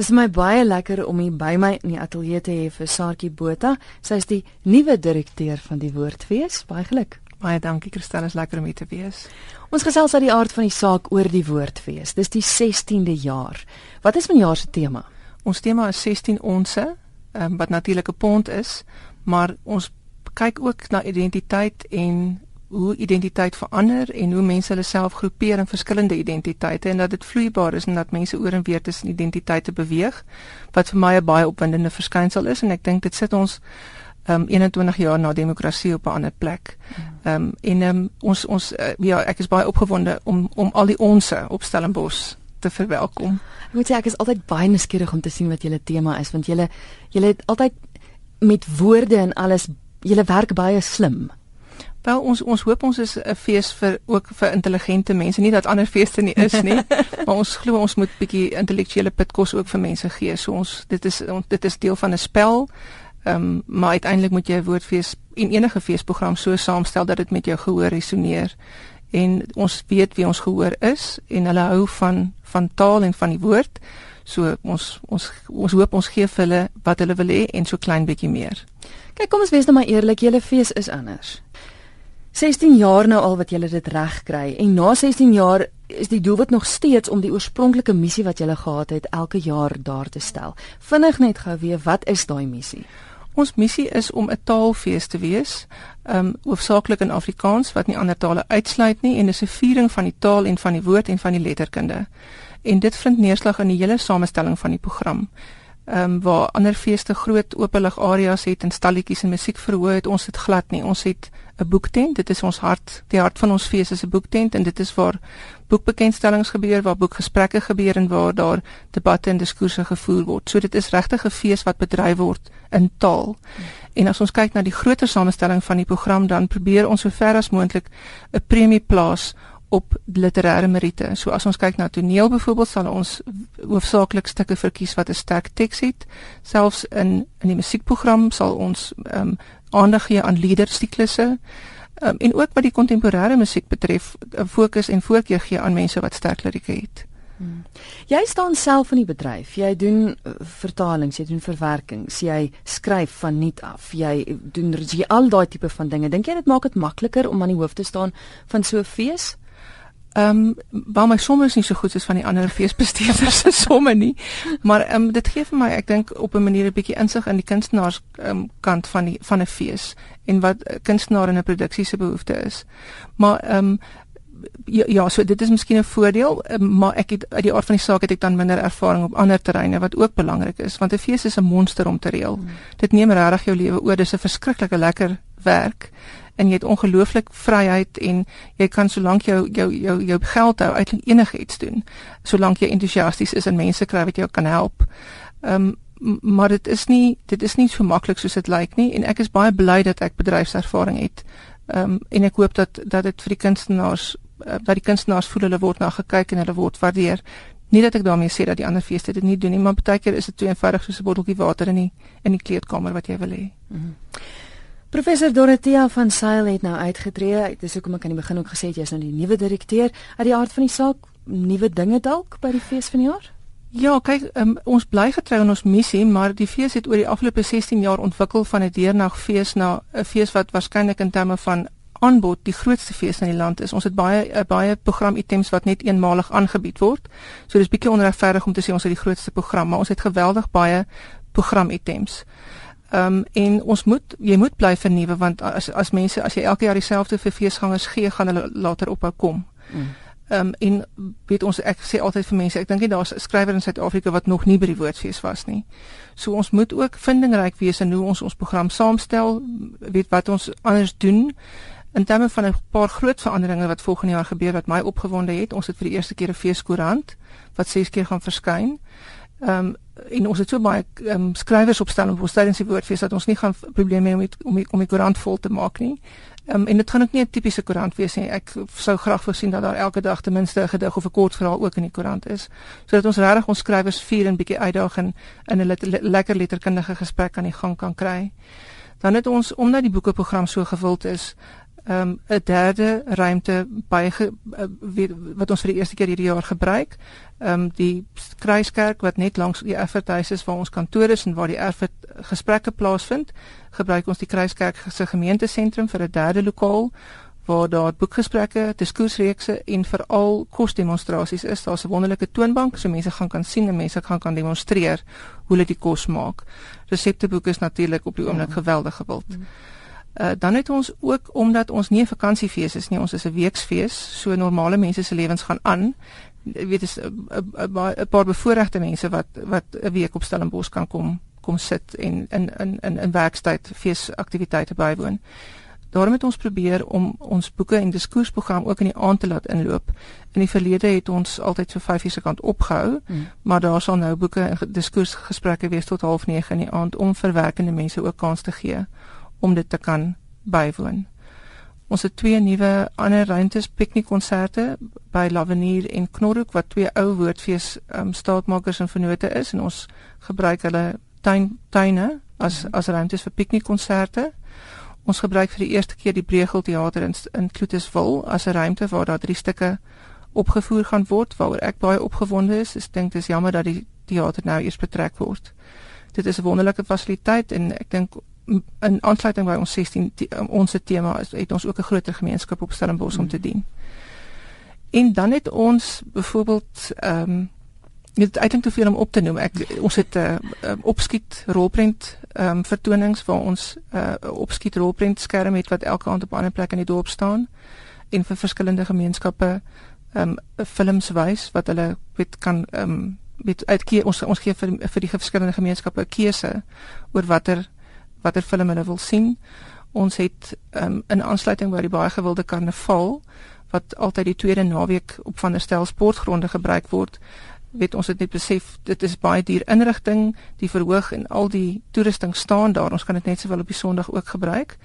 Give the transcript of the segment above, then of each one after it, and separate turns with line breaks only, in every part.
Dit is my baie lekker om hier by my in die ateljee te hê vir Saartjie Botha. Sy is die nuwe direkteur van die Woordfees. Baie geluk.
Baie dankie Christel, is lekker om hier te wees.
Ons gesels uit die aard van die saak oor die Woordfees. Dis die 16de jaar. Wat is vanjaar se tema?
Ons tema is 16 onsse, um, wat natuurlik 'n pond is, maar ons kyk ook na identiteit en hoe identiteit verander en hoe mense hulle self groepeer in verskillende identiteite en dat dit vloeibaar is en dat mense oor en weer tussen identiteite beweeg wat vir my 'n baie opwindende verskynsel is en ek dink dit sit ons um 21 jaar na demokrasie op 'n ander plek. Um en um, ons ons uh, ja ek is baie opgewonde om om al die onsse op Stellenbosch te verwelkom.
Ek moet sê ek is altyd baie nuuskierig om te sien wat julle tema is want julle julle het altyd met woorde en alles julle werk baie slim.
Wel ons ons hoop ons is 'n fees vir ook vir intelligente mense, nie dat ander feeste nie is nie, maar ons glo ons moet bietjie intellektuele pitkos ook vir mense gee. So ons dit is on, dit is deel van 'n spel. Ehm um, maar uiteindelik moet jy 'n woordfees en enige feesprogram so saamstel dat dit met jou gehoor resoneer. En ons weet wie ons gehoor is en hulle hou van van taal en van die woord. So ons ons ons hoop ons gee vir hulle wat hulle wil hê en so klein bietjie meer.
Kyk, kom ons wees nou maar eerlik, julle fees is anders. 16 jaar nou al wat julle dit reg kry en na 16 jaar is die doelwit nog steeds om die oorspronklike missie wat julle gehad het elke jaar daar te stel. Vinnig net gou weer, wat is daai missie?
Ons missie is om 'n taalfees te wees, um hoofsaaklik in Afrikaans wat nie ander tale uitsluit nie en dis 'n viering van die taal en van die woord en van die letterkunde. En dit vind neerslag in die hele samestelling van die program ehm um, waar ander feeste groot openlig areas het en stalletjies en musiek verhoog het ons dit glad nie ons het 'n boektent dit is ons hart die hart van ons fees is 'n boektent en dit is waar boekbekendstellings gebeur waar boekgesprekke gebeur en waar daar debatte en diskoerse gevoer word so dit is regtig 'n fees wat bedryf word in taal en as ons kyk na die groter samestelling van die program dan probeer ons sover as moontlik 'n premie plaas op literêre meriete. So as ons kyk na toneel byvoorbeeld sal ons hoofsaaklik stukke verkies wat 'n sterk teks het. Selfs in in die musiekprogram sal ons ehm um, aandag gee aan liedersiklusse. Um, en ook wat die kontemporêre musiek betref, 'n fokus en voorkeur gee aan mense wat sterk lirieke het.
Hmm. Jy staan self in die bedryf. Jy doen uh, vertalings, jy doen verwerkings, jy skryf van nuut af. Jy doen jy al daai tipe van dinge. Dink jy dit maak dit makliker om aan die hoof te staan van so 'n fees?
Ehm um, waar my somme is nie so goed soos van die ander feesbestuurders se somme nie. Maar ehm um, dit gee vir my ek dink op 'n manier 'n bietjie insig in die kunstenaars um, kant van die van 'n fees en wat kunstenaar in 'n produksie se behoefte is. Maar ehm um, ja, ja, so dit is miskien 'n voordeel, um, maar ek het uit die aard van die saak het ek dan minder ervaring op ander terreine wat ook belangrik is want 'n fees is 'n monster om te reël. Hmm. Dit neem regtig jou lewe oor. Dis 'n verskriklike lekker werk en jy het ongelooflik vryheid en jy kan solank jou jou jou jou geld hou eintlik enigiets doen solank jy entoesiasties is en mense kry wat jou kan help. Ehm um, maar dit is nie dit is nie so maklik soos dit lyk nie en ek is baie bly dat ek bedryfservaring het. Ehm um, en ek hoop dat dat dit vir die kunstenaars uh, dat die kunstenaars voel hulle word na gekyk en hulle word waardeer. Nie dat ek daarmee sê dat die ander feeste dit nie doen nie, maar baie keer is dit te eenvoudig soos 'n botteltjie water in die in die kleedkamer wat jy wil hê. Mm -hmm.
Professor Dorothea van Sail het nou uitgetree. Dis hoekom ek aan die begin ook gesê het jy is nou die nuwe direkteur. Uit die aard van die saak, nuwe dinge dalk by die fees van die jaar?
Ja, kyk, um, ons bly getrou aan ons missie, maar die fees het oor die afgelope 16 jaar ontwikkel van 'n deernagfees na 'n fees wat waarskynlik in terme van aanbod die grootste fees in die land is. Ons het baie uh, baie programitems wat net eenmalig aangebied word. So dis bietjie onregverdig om te sê ons het die grootste program, maar ons het geweldig baie programitems. Ehm um, en ons moet jy moet bly vernuwe want as as mense as jy elke jaar dieselfde vir feesgangers gee, gaan hulle later ophou kom. Mm. Ehm um, en weet ons ek sê altyd vir mense, ek dink nie daar's 'n skrywer in Suid-Afrika wat nog nie by die woordfees was nie. So ons moet ook vindingryk wees in hoe ons ons program saamstel, weet wat ons anders doen. In terme van 'n paar groot veranderinge wat volgende jaar gebeur wat my opgewonde het, ons het vir die eerste keer 'n feeskoerant wat 6 keer gaan verskyn. Ehm um, en ons het so baie ehm um, skrywers opstel op ons tydens die woordfees dat ons nie gaan probleme hê om die, om die, om die koerant vol te maak nie. Ehm um, en dit gaan ook nie 'n tipiese koerant wees nie. Ek sou graag wou sien dat daar elke dag ten minste 'n gedig of 'n kort verhaal ook in die koerant is, sodat ons regtig ons skrywers vier en bietjie uitdaag en in 'n le le lekker letterkundige gesprek aan die gang kan kry. Dan het ons omdat die boekeprogram so gewild is, ehm um, 'n derde ruimte by wat ons vir die eerste keer hierdie jaar gebruik. Ehm um, die Kruiskerk wat net langs die Erfurthuis is waar ons kantoor is en waar die Erfurt gesprekke plaasvind, gebruik ons die Kruiskerk se gemeentesentrum vir 'n derde lokaal waar daar boekgesprekke, diskursreekse en veral kosdemonstrasies is. Daar's 'n wonderlike toonbank so mense gaan kan sien en mense gaan kan demonstreer hoe hulle die kos maak. Resepteboeke is natuurlik op die oomblik ja. geweldig gewild. Mm. Uh, dan het ons ook omdat ons nie 'n vakansiefees is nie, ons is 'n weeksfees, so normale mense se lewens gaan aan. Jy weet is 'n paar bevoorregte mense wat wat 'n week op Stellenbosch kan kom kom sit en in in in in werkstyd feesaktiwiteite bywoon. Daarom het ons probeer om ons boeke en diskursprogram ook in die aand te laat inloop. In die verlede het ons altyd so 5 uur se kant opgehou, hmm. maar daar sal nou boeke en diskursgesprekke wees tot 09:30 in die aand om verwerkende mense ook kans te gee om dit te kan bywoon. Ons het twee nuwe ander ruimtes piknikkonserte by Lavenier en Knorhoek wat twee ou woordfees um, staatmakers en vennote is en ons gebruik hulle tuin tuine as as ruimtes vir piknikkonserte. Ons gebruik vir die eerste keer die Bregel Theater in in Kloetiswil as 'n ruimte waar daar drie stukke opgevoer gaan word waaroor ek baie opgewonde is. Ek dink dit is jammer dat die teater nou eers betrek word. Dit is 'n wonderlike fasiliteit en ek dink in aansluiting by ons 16 ons tema is het ons ook 'n groter gemeenskap op Stellenbosch mm. om te mm. dien. En dan het ons byvoorbeeld ehm um, dit eintlik te veel om op te noem. Ek ons het 'n uh, um, opskiet rolprent ehm um, vertonings waar ons 'n uh, opskiet rolprent skerm het wat elke aand op 'n ander plek in die dorp staan en vir verskillende gemeenskappe ehm um, films wys wat hulle weet kan ehm um, weet uitkeer ons ons gee vir vir die verskillende gemeenskappe 'n keuse oor watter watter film hulle wil sien. Ons het um, in aansluiting by die baie gewilde karnaval wat altyd die tweede naweek op van der Stel sportgronde gebruik word, weet ons het net besef dit is baie duur inrigting, die verhoog en al die toerusting staan daar. Ons kan dit net sowel op die Sondag ook gebruik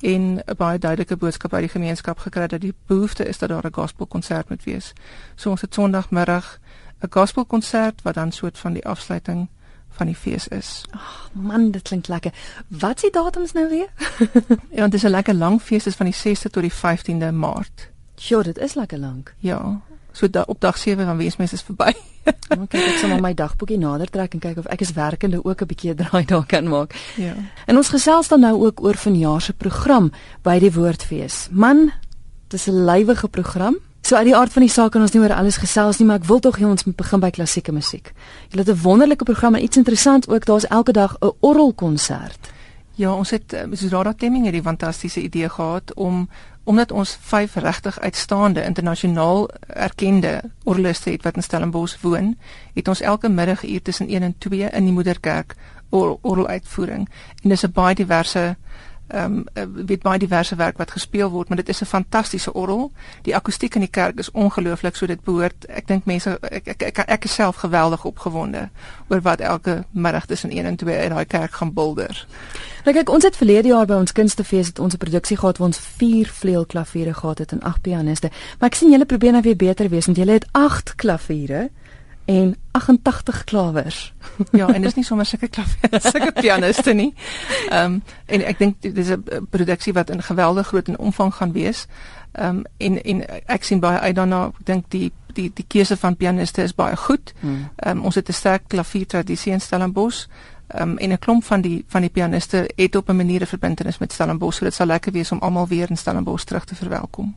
en 'n baie duidelike boodskap uit die gemeenskap gekry dat die behoefte is dat daar 'n gospelkonsert moet wees. So ons het Sondagmiddag 'n gospelkonsert wat dan soort van die afsluiting van die fees is.
Ag oh, man, dit klink lekker. Wat is die datums nou weer?
ja, dit is 'n lekker lang fees, is van die 6de tot die 15de Maart.
Sjoe, dit is lekker lank.
Ja. So da, op dag 7 van weesmes is verby.
Ek sal maar my dagboekie nader trek en kyk of ek is werkende ook 'n bietjie draai daar kan maak.
Ja.
En ons gesels dan nou ook oor vanjaar se program by die Woordfees. Man, dis 'n lywige program. So uit die aard van die saak kan ons nie oor alles gesels nie, maar ek wil tog hê ons moet begin by klassieke musiek. Jy het 'n wonderlike program en iets interessant ook, daar's elke dag 'n orgelkonsert.
Ja, ons het eh, so Rada Temming het die fantastiese idee gehad om omdat ons vyf regtig uitstaande internasionaal erkende orgeliste het wat in Stellenbosch woon, het ons elke middaguur tussen 1 en 2 in die moederkerk orgel uitvoering. En dis 'n baie diverse ehm um, weet baie diverse werk wat gespeel word, maar dit is 'n fantastiese orgel. Die akoestiek in die kerk is ongelooflik, so dit behoort ek dink mense ek ek ek, ek is self geweldig opgewonde oor wat elke middag tussen 1 en 2 in daai kerk gaan bulder.
Nou kyk, ons het verlede jaar by ons kunstefees het ons 'n produksie gehad waar ons 4 vleuelklaviere gehad het en 8 pianiste. Maar ek sien julle probeer nou weer beter wees want julle het 8 klaviere en 88 klawers.
ja, en dis nie sommer sulke klavier, sulke pianiste nie. Ehm um, en ek dink dis 'n produksie wat in geweldig groot en omvang gaan wees. Ehm um, en en ek sien baie uit daarna. Ek dink die die die keuse van pianiste is baie goed. Hmm. Ehm um, ons het 'n sterk klaviertradisie in Stellenbosch. Um, en 'n klomp van die van die pianiste het op 'n manier 'n verbintenis met Stellenbosch, so dit sal lekker wees om almal weer in Stellenbosch terug te verwelkom.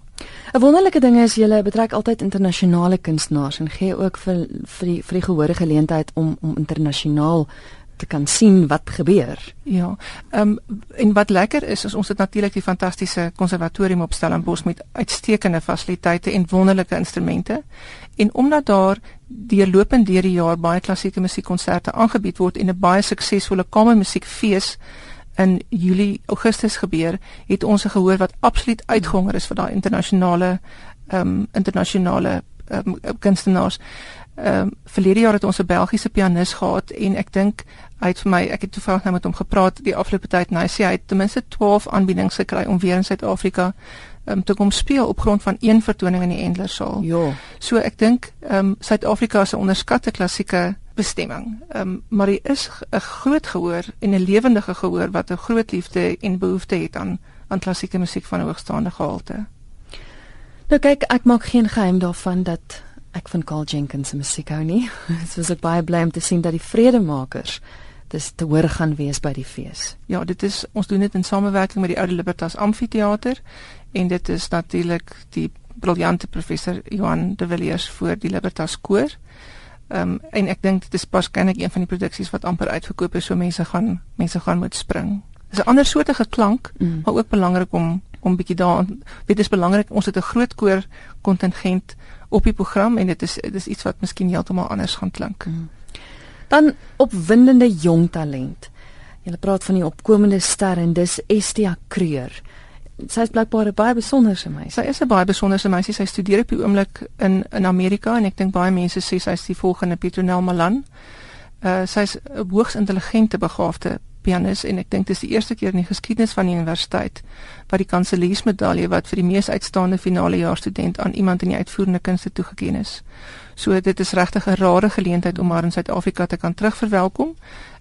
'n Wonderlike ding is jy betrek altyd internasionale kunstenaars en gee ook vir vir die vir die gehore geleentheid om om internasionaal te kan sien wat gebeur.
Ja. Ehm um, en wat lekker is is ons het natuurlik die fantastiese konservatorium op Stellenbosch met uitstekende fasiliteite en wonderlike instrumente. En omdat daar deurlopend deur die jaar baie klassieke musiekkonserte aangebied word en 'n baie suksesvolle kamermusiekfees in Julie Augustus gebeur, het ons gehoor wat absoluut uitgehonger is vir daai internasionale ehm um, internasionale um, kunstenaars. Ehm um, verlede jaar het ons 'n Belgiese pianis gehad en ek dink hy het vir my ek het toevallig nou met hom gepraat die afgelope tyd en hy sê hy het ten minste 12 aanbiedings gekry om weer in Suid-Afrika um, te kom speel op grond van een vertoning in die Endlersaal.
Ja.
So ek dink ehm um, Suid-Afrika is 'n onderskatte klassieke bestemming. Ehm um, maar hy is 'n groot gehoor en 'n lewendige gehoor wat 'n groot liefde en behoefte het aan van klassieke musiek van hoogstaande gehalte.
Nou kyk, ek maak geen geheim daarvan dat ek van Carl Jenkins se musiek hou nie. Dit was ek baie bly om te sien dat die Vredemakers dis te hoor gaan wees by die fees.
Ja, dit is ons doen dit in samewerking met die Oude Libertas Amfitheater en dit is natuurlik die briljante professor Johan de Villiers vir die Libertas koor. Ehm um, en ek dink dit is waarskynlik een van die produksies wat amper uitverkoop is, so mense gaan mense gaan moet spring. Dis 'n ander soortige klank, mm. maar ook belangrik om om bietjie daar weet dis belangrik ons het 'n groot koor kontingent op die program en dit is dit is iets wat miskien heeltemal anders gaan klink. Mm.
Dan opwindende jong talent. Jy praat van die opkomende ster en dis Estia Kreur sy is blykbaar 'n baie besonderse meisie.
Sy is 'n baie besonderse meisie. Sy studeer op die oomblik in in Amerika en ek dink baie mense sê sy is die volgende Petronel Malan. Uh sy's 'n hoogs intelligente begaafde pianis en ek dink dis die eerste keer in die geskiedenis van die universiteit wat die kanseliersmedalje wat vir die mees uitstaande finale jaar student aan iemand in die uitvoerende kunste toegekend is. So dit is regtig 'n rare geleentheid om haar in Suid-Afrika te kan terugverwelkom.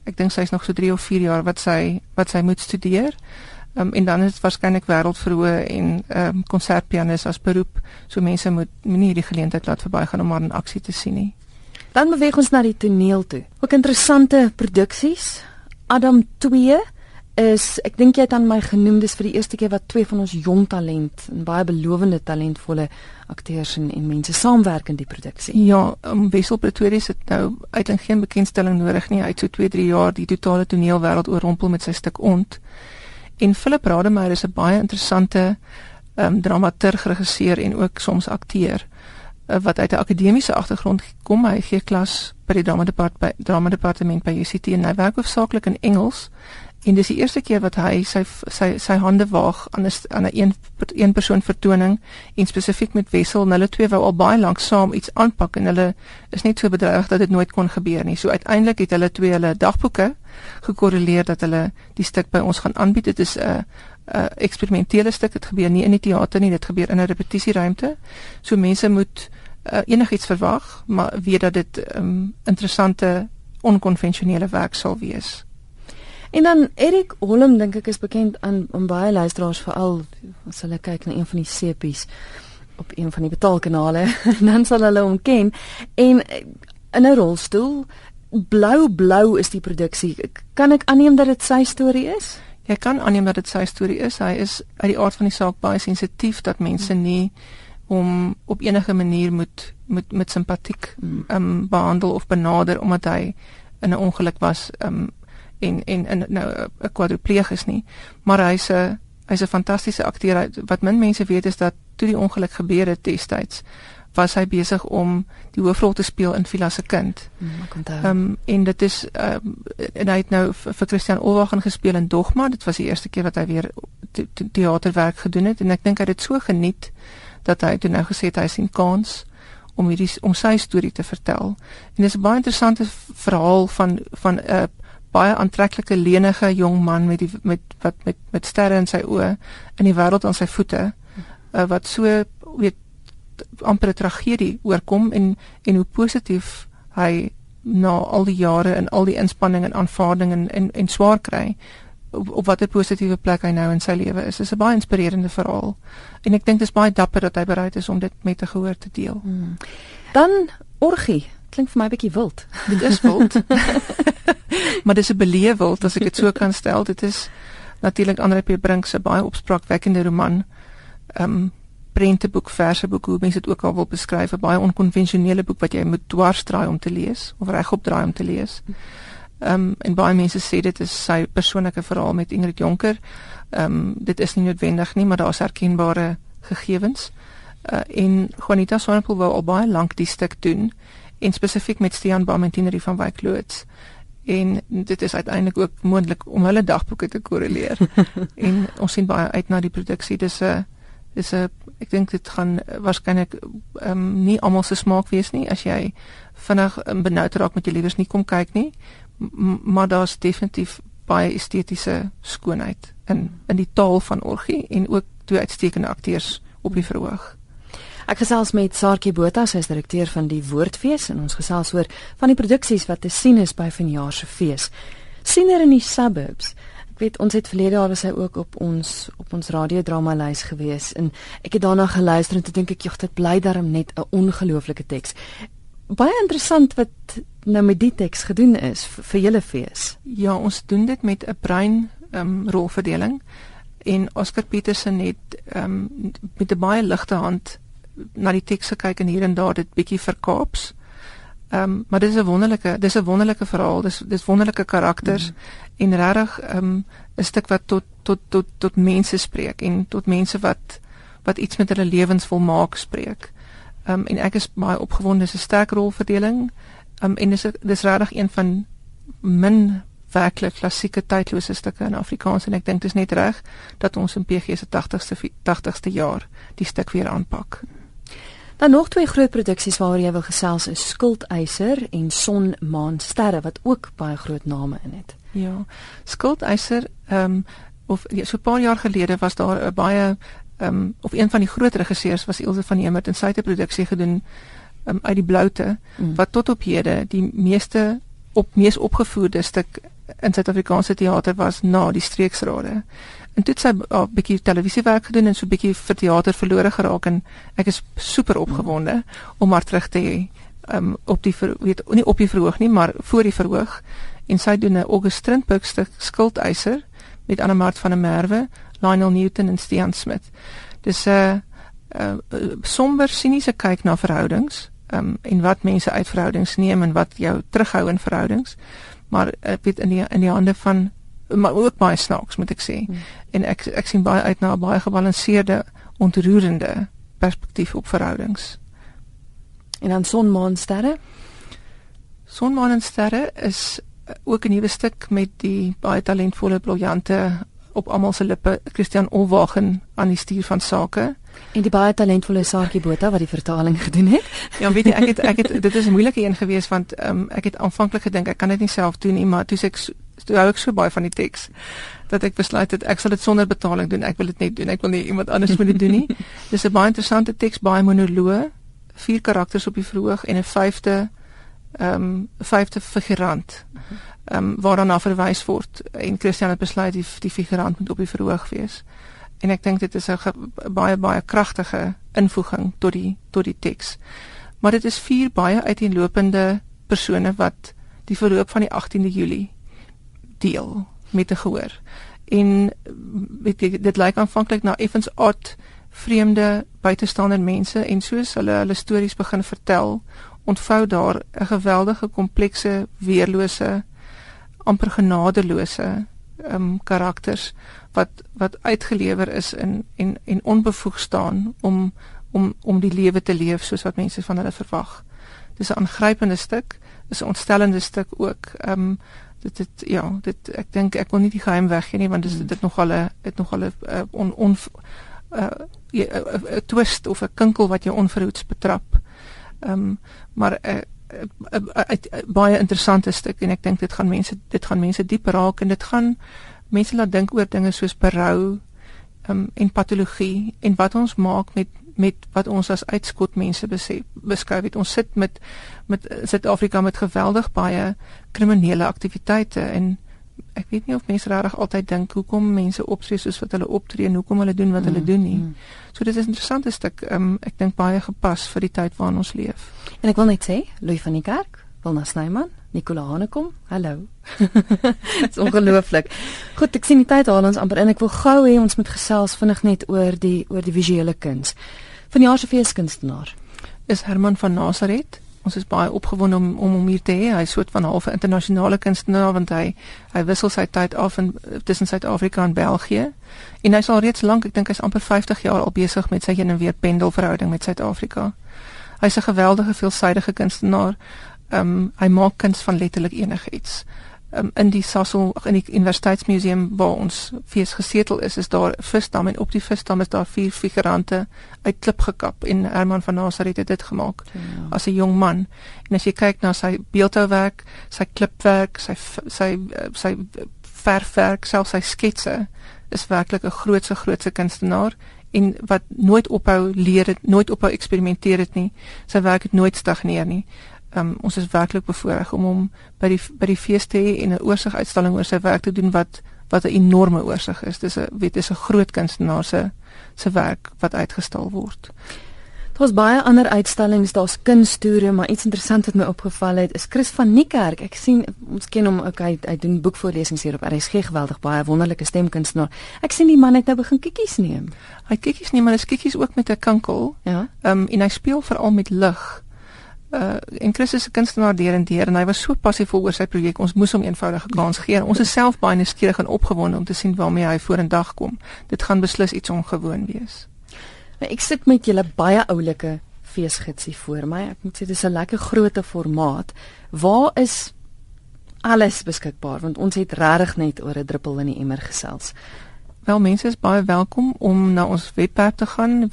Ek dink sy is nog so 3 of 4 jaar wat sy wat sy moet studeer. Um, en dan is dit waarskynlik wêreldverhoë en ehm um, konsertpianis as beroep. So mense moet nie hierdie geleentheid laat verbygaan om maar in aksie te sien nie.
Dan beweeg ons na die toneel toe. Ook interessante produksies. Adam 2 is ek dink jy het aan my genoem dis vir die eerste keer wat twee van ons jong talent en baie belowende talentvolle akteurs en, en mense saamwerk in die produksie.
Ja, um, Wessel Pretorius het nou uiteindelik geen bekendstelling nodig nie. Hy het so 2, 3 jaar die totale toneelwêreld oorrompel met sy stuk Ont. En Philip Rademeier is 'n baie interessante um, dramaturg, regisseur en ook soms akteur uh, wat uit 'n akademiese agtergrond kom. Hy gee klas by die drama departement by drama departement by UCT en hy werk hoofsaaklik in Engels. En dis die eerste keer wat hy sy sy sy hande waag aan 'n aan 'n een een persoon vertoning en spesifiek met Wessel. Hulle twee wou al baie lank saam iets aanpak en hulle is net so bedrywig dat dit nooit kon gebeur nie. So uiteindelik het hulle twee hulle dagboeke gekorreleer dat hulle die stuk by ons gaan aanbied. Dit is 'n uh, 'n uh, eksperimentele stuk. Dit gebeur nie in die teater nie, dit gebeur in 'n repetisieruimte. So mense moet uh, enigiets verwag, maar weet dat dit um, interessante onkonvensionele werk sal wees.
En dan Erik Holm dink ek is bekend aan aan baie luisteraars veral as hulle kyk na een van die sepies op een van die betaalkanale, dan sal hulle hom ken en eh, in 'n rolstoel blou blou is die produksie. Kan ek aanneem dat dit sy storie is?
Jy kan aanneem dat dit sy storie is. Hy is uit die aard van die saak baie sensitief dat mense nie om op enige manier moet moet met simpatiek ehm um, behandel of benader omdat hy in 'n ongeluk was ehm um, en en in nou 'n kwadripleeg is nie. Maar hy's 'n hy's 'n fantastiese akteur. Wat min mense weet is dat toe die ongeluk gebeur het destyds was hy besig om die hoofrol te speel in Villa se kind.
Mm,
ehm um, en dit is um, en hy het nou vir Christian Olwagen gespeel in Dogma. Dit was die eerste keer wat hy weer teaterwerk gedoen het en ek dink hy het dit so geniet dat hy toe nou gesê het hy sien kans om hierdie om sy storie te vertel. En dis 'n baie interessante verhaal van van 'n uh, baie aantreklike lenige jong man met die met wat met met sterre in sy oë in die wêreld aan sy voete uh, wat so weet amper 'n tragedie oorkom en en hoe positief hy na al die jare en al die inspanning en aanvaarding en en, en swaar kry op, op watter positiewe plek hy nou in sy lewe is. Dit is 'n baie inspirerende verhaal. En ek dink dit is baie dapper dat hy bereid is om dit met 'n gehoor te deel. Hmm.
Dan orgie. Klink vir my 'n bietjie wild.
Dit is wild. maar dis 'n beleef wild as ek dit so kan stel. Dit is natuurlik Andre P. Brink se baie opspraakwekkende roman. Ehm um, prenteboek, verseboek, hoe mense dit ook al wil beskryf, 'n baie onkonvensionele boek wat jy moet dwarsdraai om te lees of regop draai om te lees. Ehm um, en baie mense sê dit is sy persoonlike verhaal met Ingrid Jonker. Ehm um, dit is nie noodwendig nie, maar daar's herkenbare gegevens. Uh, en Juanita Swanepoel wou al baie lank die stuk doen en spesifiek met Stean Bamentinerie van Wyk Loods. En dit is uiteindelik ook moontlik om hulle dagboeke te korreleer. en ons sien baie uit na die produksie. Dis 'n dis 'n ek dink dit gaan waarskynlik ehm um, nie almal se smaak wees nie as jy vinnig um, benoud raak met jy liewers nie kom kyk nie M maar daar's definitief baie estetiese skoonheid in in die taal van orgie en ook twee uitstekende akteurs op die verhoog.
Ek gesels met Saartjie Botha, sy is direkteur van die Woordfees en ons gesels oor van die produksies wat te sien is by vanjaar se fees. Siener in die suburbs weet ons het verlede jaar was hy ook op ons op ons radiodrama lys gewees en ek het daarna geluister en toe dink ek jog dit bly darm net 'n ongelooflike teks. Baie interessant wat nou met die teks gedoen is vir julle fees.
Ja, ons doen dit met 'n brein um, rolverdeling en Oscar Petersen het um, met 'n baie ligte hand na die teks gekyk en hier en daar dit bietjie verkaaps. Ehm um, maar dis 'n wonderlike dis 'n wonderlike verhaal. Dis dis wonderlike karakters mm -hmm. en regtig ehm um, 'n stuk wat tot tot tot tot mense spreek en tot mense wat wat iets met hulle lewens wil maak spreek. Ehm um, en ek is baie opgewonde dis 'n sterk rolverdeling. Ehm um, en dis dis regtig een van min werklik klassieke tydlose stukke in Afrikaans en ek dink dit is net reg dat ons in PG se 80ste 80ste jaar die stuk weer aanpak.
Dan nog twee groot produksies waaroor jy wil gesels is Skuldeiser en Son Maan Sterre wat ook baie groot name in het.
Ja. Skuldeiser ehm um, of ja, so 'n paar jaar gelede was daar 'n baie ehm um, of een van die groot regisseurs was Ilse van Hemert en sy het 'n produksie gedoen um, uit die bloute mm. wat tot op hede die meeste op mees opgevoerde stuk in Suid-Afrikaanse teater was na die streeksrade. En toe het sy 'n uh, bietjie televisiewerk gedoen en so 'n bietjie vir teater verlore geraak en ek is super opgewonde om haar terug te hê. Um op die ver, weet nie op die verhoog nie, maar voor die verhoog. En sy doen 'n August Strindberg stuk Skuldeiser met Anna Mart van der Merwe, Lionel Newton en Stean Smith. Dis 'n uh, uh, somber siniese kyk na verhoudings, um en wat mense uit verhoudings neem en wat jou terughou in verhoudings. Maar ek weet in die in die hande van maar ook baie snaaks moet ek sê. Hmm. En ek ek sien baie uit na 'n baie gebalanseerde, ontroerende perspektief op verhoudings.
En dan Son Maan Sterre.
Son Maan en Sterre is ook 'n nuwe stuk met die baie talentvolle briljante op almal se lippe Christian Olwagen aan die stuur van sake.
En die baie talentvolle Sakie Botha wat die vertaling gedoen het.
Ja, weet jy, ek het ek het dit is 'n moeilike een geweest want um, ek het aanvanklik gedink ek kan dit nie self doen nie, maar toe ek toe hou ek so baie van die teks dat ek besluit het ek sal dit sonder betaling doen. Ek wil dit net doen. Ek wil nie iemand anders moet dit doen nie. Dis 'n baie interessante teks, baie monoloog, vier karakters op die verhoog en 'n vyfde ehm um, vyfde figurant. Ehm um, waar dan na verwys word en Christian het besluit die die figurant moet op die verhoog wees. En ek dink dit is 'n baie baie kragtige invoeging tot die tot die teks. Maar dit is vier baie uiteenlopende persone wat die verloop van die 18de Julie deel met 'n gehoor. En weet jy dit lyk aanvanklik na effens odd vreemde buitestaande mense en soos hulle hulle stories begin vertel, ontvou daar 'n geweldige komplekse, weerlose, amper genadeloose um, karakters wat wat uitgelewer is in en en onbevoeg staan om om om die lewe te leef soos wat mense van hulle verwag. Dis 'n aangrypende stuk, is 'n ontstellende stuk ook. Um, dit dit ja, dit ek dink ek wil nie die geheim weggee nie want hmm. dit nogal 'n dit nogal 'n uh, on on 'n uh, 'n twist of 'n kinkel wat jou onverhoeds betrap. Ehm um, maar 'n uh, uh, uh, uh, baie interessante stuk en ek dink dit gaan mense dit gaan mense diep raak en dit gaan mense laat dink oor dinge soos berou um, en patologie en wat ons maak met met wat ons as uitskot mense beskou het ons sit met met Suid-Afrika met geweldig baie kriminele aktiwiteite en ek weet nie of mense regtig altyd dink hoekom mense optree soos wat hulle optree en hoekom hulle doen wat hulle mm, doen nie. Mm. So dit is 'n interessante stuk um, ek dink baie gepas vir die tyd waarin ons leef.
En ek wil net sê, Louis van die Kerk, Wilna Snyman, Nicola Hanekom. Hallo. Dit's ongelooflik. Goed, ek sien die tyd haal ons amper in. Ek wil gou hê ons moet gesels vinnig net oor die oor die visuele kuns. Vanjaar se feeskunstenaar
is Herman van Nazareth. Ons is baie opgewonde om om hom hier te hê. Hy is soort van halfe internasionale kunstenaar want hy hy wissel sy tyd af in tussen Suid-Afrika en België. En hy's al reeds lank, ek dink hy's amper 50 jaar al besig met sy heen en weer pendelverhouding met Suid-Afrika. Hy's 'n geweldige veelsidige kunstenaar ehm um, hy maak kuns van letterlik enigiets. Ehm um, in die Sasol in die Universiteitsmuseum waar ons fees gesetel is, is daar 'n visdam en op die visdam is daar vier figurante uit klip gekap en Herman van Nazareth het dit gemaak ja. as 'n jong man. En as jy kyk na sy beeldhouwerk, sy klipwerk, sy sy sy verfwerk, selfs sy sketse, is werklik 'n grootse grootse kunstenaar en wat nooit ophou leer het, nooit ophou eksperimenteer het nie. Sy werk het nooit stagneer nie um, ons is werklik bevoorreg om hom by die by die fees te hê en 'n oorsig uitstalling oor sy werk te doen wat wat 'n enorme oorsig is. Dis 'n weet dis 'n groot kunstenaar se se werk wat uitgestal word.
Daar's baie ander uitstallings, daar's kunstoere, maar iets interessant wat my opgeval het is Chris van Niekerk. Ek sien ons ken hom ook hy, hy doen boekvoorlesings hier op RSG geweldig baie wonderlike stemkunstenaar. Ek sien die man het nou begin kikkies neem.
Hy kikkies neem, maar hy kikkies ook met 'n kinkel.
Ja.
Ehm um, en hy speel veral met lig. Uh en Chris is 'n kunstenaar deur en deur en hy was so passief oor sy projek. Ons moes hom eenvoudige kans gee. Ons is self baie nuuskierig en opgewonde om te sien waarmee hy vorendag kom. Dit gaan beslis iets ongewoon wees.
Nou, ek sit met julle baie oulike feesgidsie voor my. Ek moet sê dis 'n lekker groote formaat. Waar is alles beskikbaar want ons het regtig net oor 'n druppel in die emmer gesels.
Wel mense is baie welkom om na ons webwerf te gaan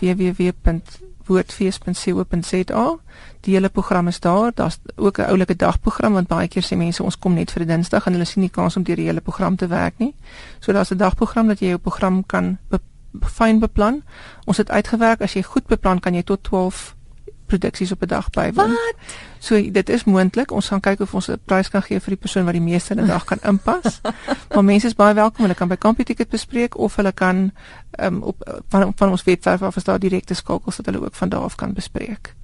www.woordfees.co.za. Die hele program is daar. Daar's ook 'n oulike dagprogram want baie keer sê mense ons kom net vir 'n Dinsdag en hulle sien nie kans om deur die hele program te werk nie. So daar's 'n dagprogram dat jy jou program kan fyn beplan. Ons het uitgewerk as jy goed beplan kan jy tot 12 produksies op 'n dag bywoon.
Wat?
So dit is moontlik. Ons gaan kyk of ons 'n prys kan gee vir die persoon wat die meeste in 'n dag kan inpas. maar mense is baie welkom. Hulle kan by Kampie Ticket bespreek of hulle kan um, op van van ons webwerf af is daar direkte skakels dat hulle ook van daar af kan bespreek.